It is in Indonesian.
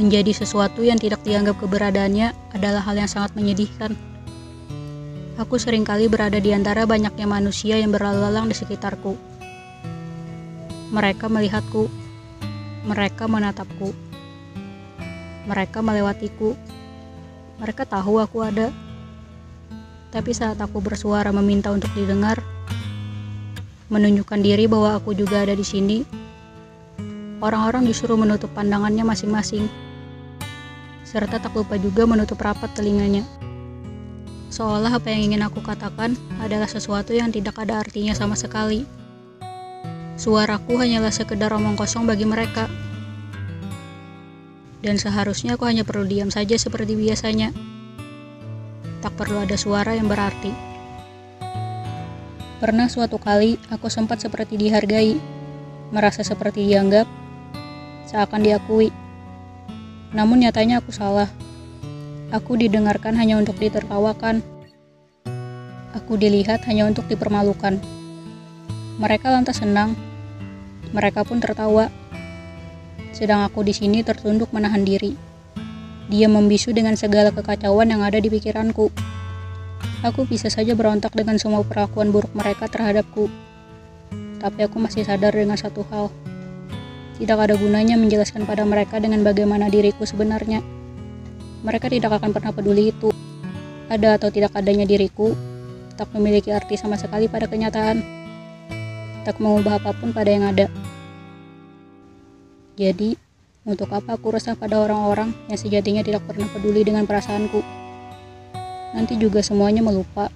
Menjadi sesuatu yang tidak dianggap keberadaannya adalah hal yang sangat menyedihkan. Aku sering kali berada di antara banyaknya manusia yang berlalu lalang di sekitarku. Mereka melihatku, mereka menatapku, mereka melewatiku, mereka tahu aku ada. Tapi saat aku bersuara meminta untuk didengar, menunjukkan diri bahwa aku juga ada di sini, orang-orang justru menutup pandangannya masing-masing, serta tak lupa juga menutup rapat telinganya. Seolah apa yang ingin aku katakan adalah sesuatu yang tidak ada artinya sama sekali. Suaraku hanyalah sekedar omong kosong bagi mereka. Dan seharusnya aku hanya perlu diam saja seperti biasanya. Tak perlu ada suara yang berarti. Pernah suatu kali aku sempat seperti dihargai, merasa seperti dianggap, seakan diakui. Namun nyatanya aku salah. Aku didengarkan hanya untuk ditertawakan. Aku dilihat hanya untuk dipermalukan. Mereka lantas senang. Mereka pun tertawa. Sedang aku di sini tertunduk menahan diri. Dia membisu dengan segala kekacauan yang ada di pikiranku. Aku bisa saja berontak dengan semua perlakuan buruk mereka terhadapku. Tapi aku masih sadar dengan satu hal. Tidak ada gunanya menjelaskan pada mereka dengan bagaimana diriku sebenarnya. Mereka tidak akan pernah peduli itu. Ada atau tidak adanya diriku, tak memiliki arti sama sekali pada kenyataan. Tak mengubah apa pun pada yang ada. Jadi, untuk apa aku resah pada orang-orang yang sejatinya tidak pernah peduli dengan perasaanku? Nanti juga semuanya melupa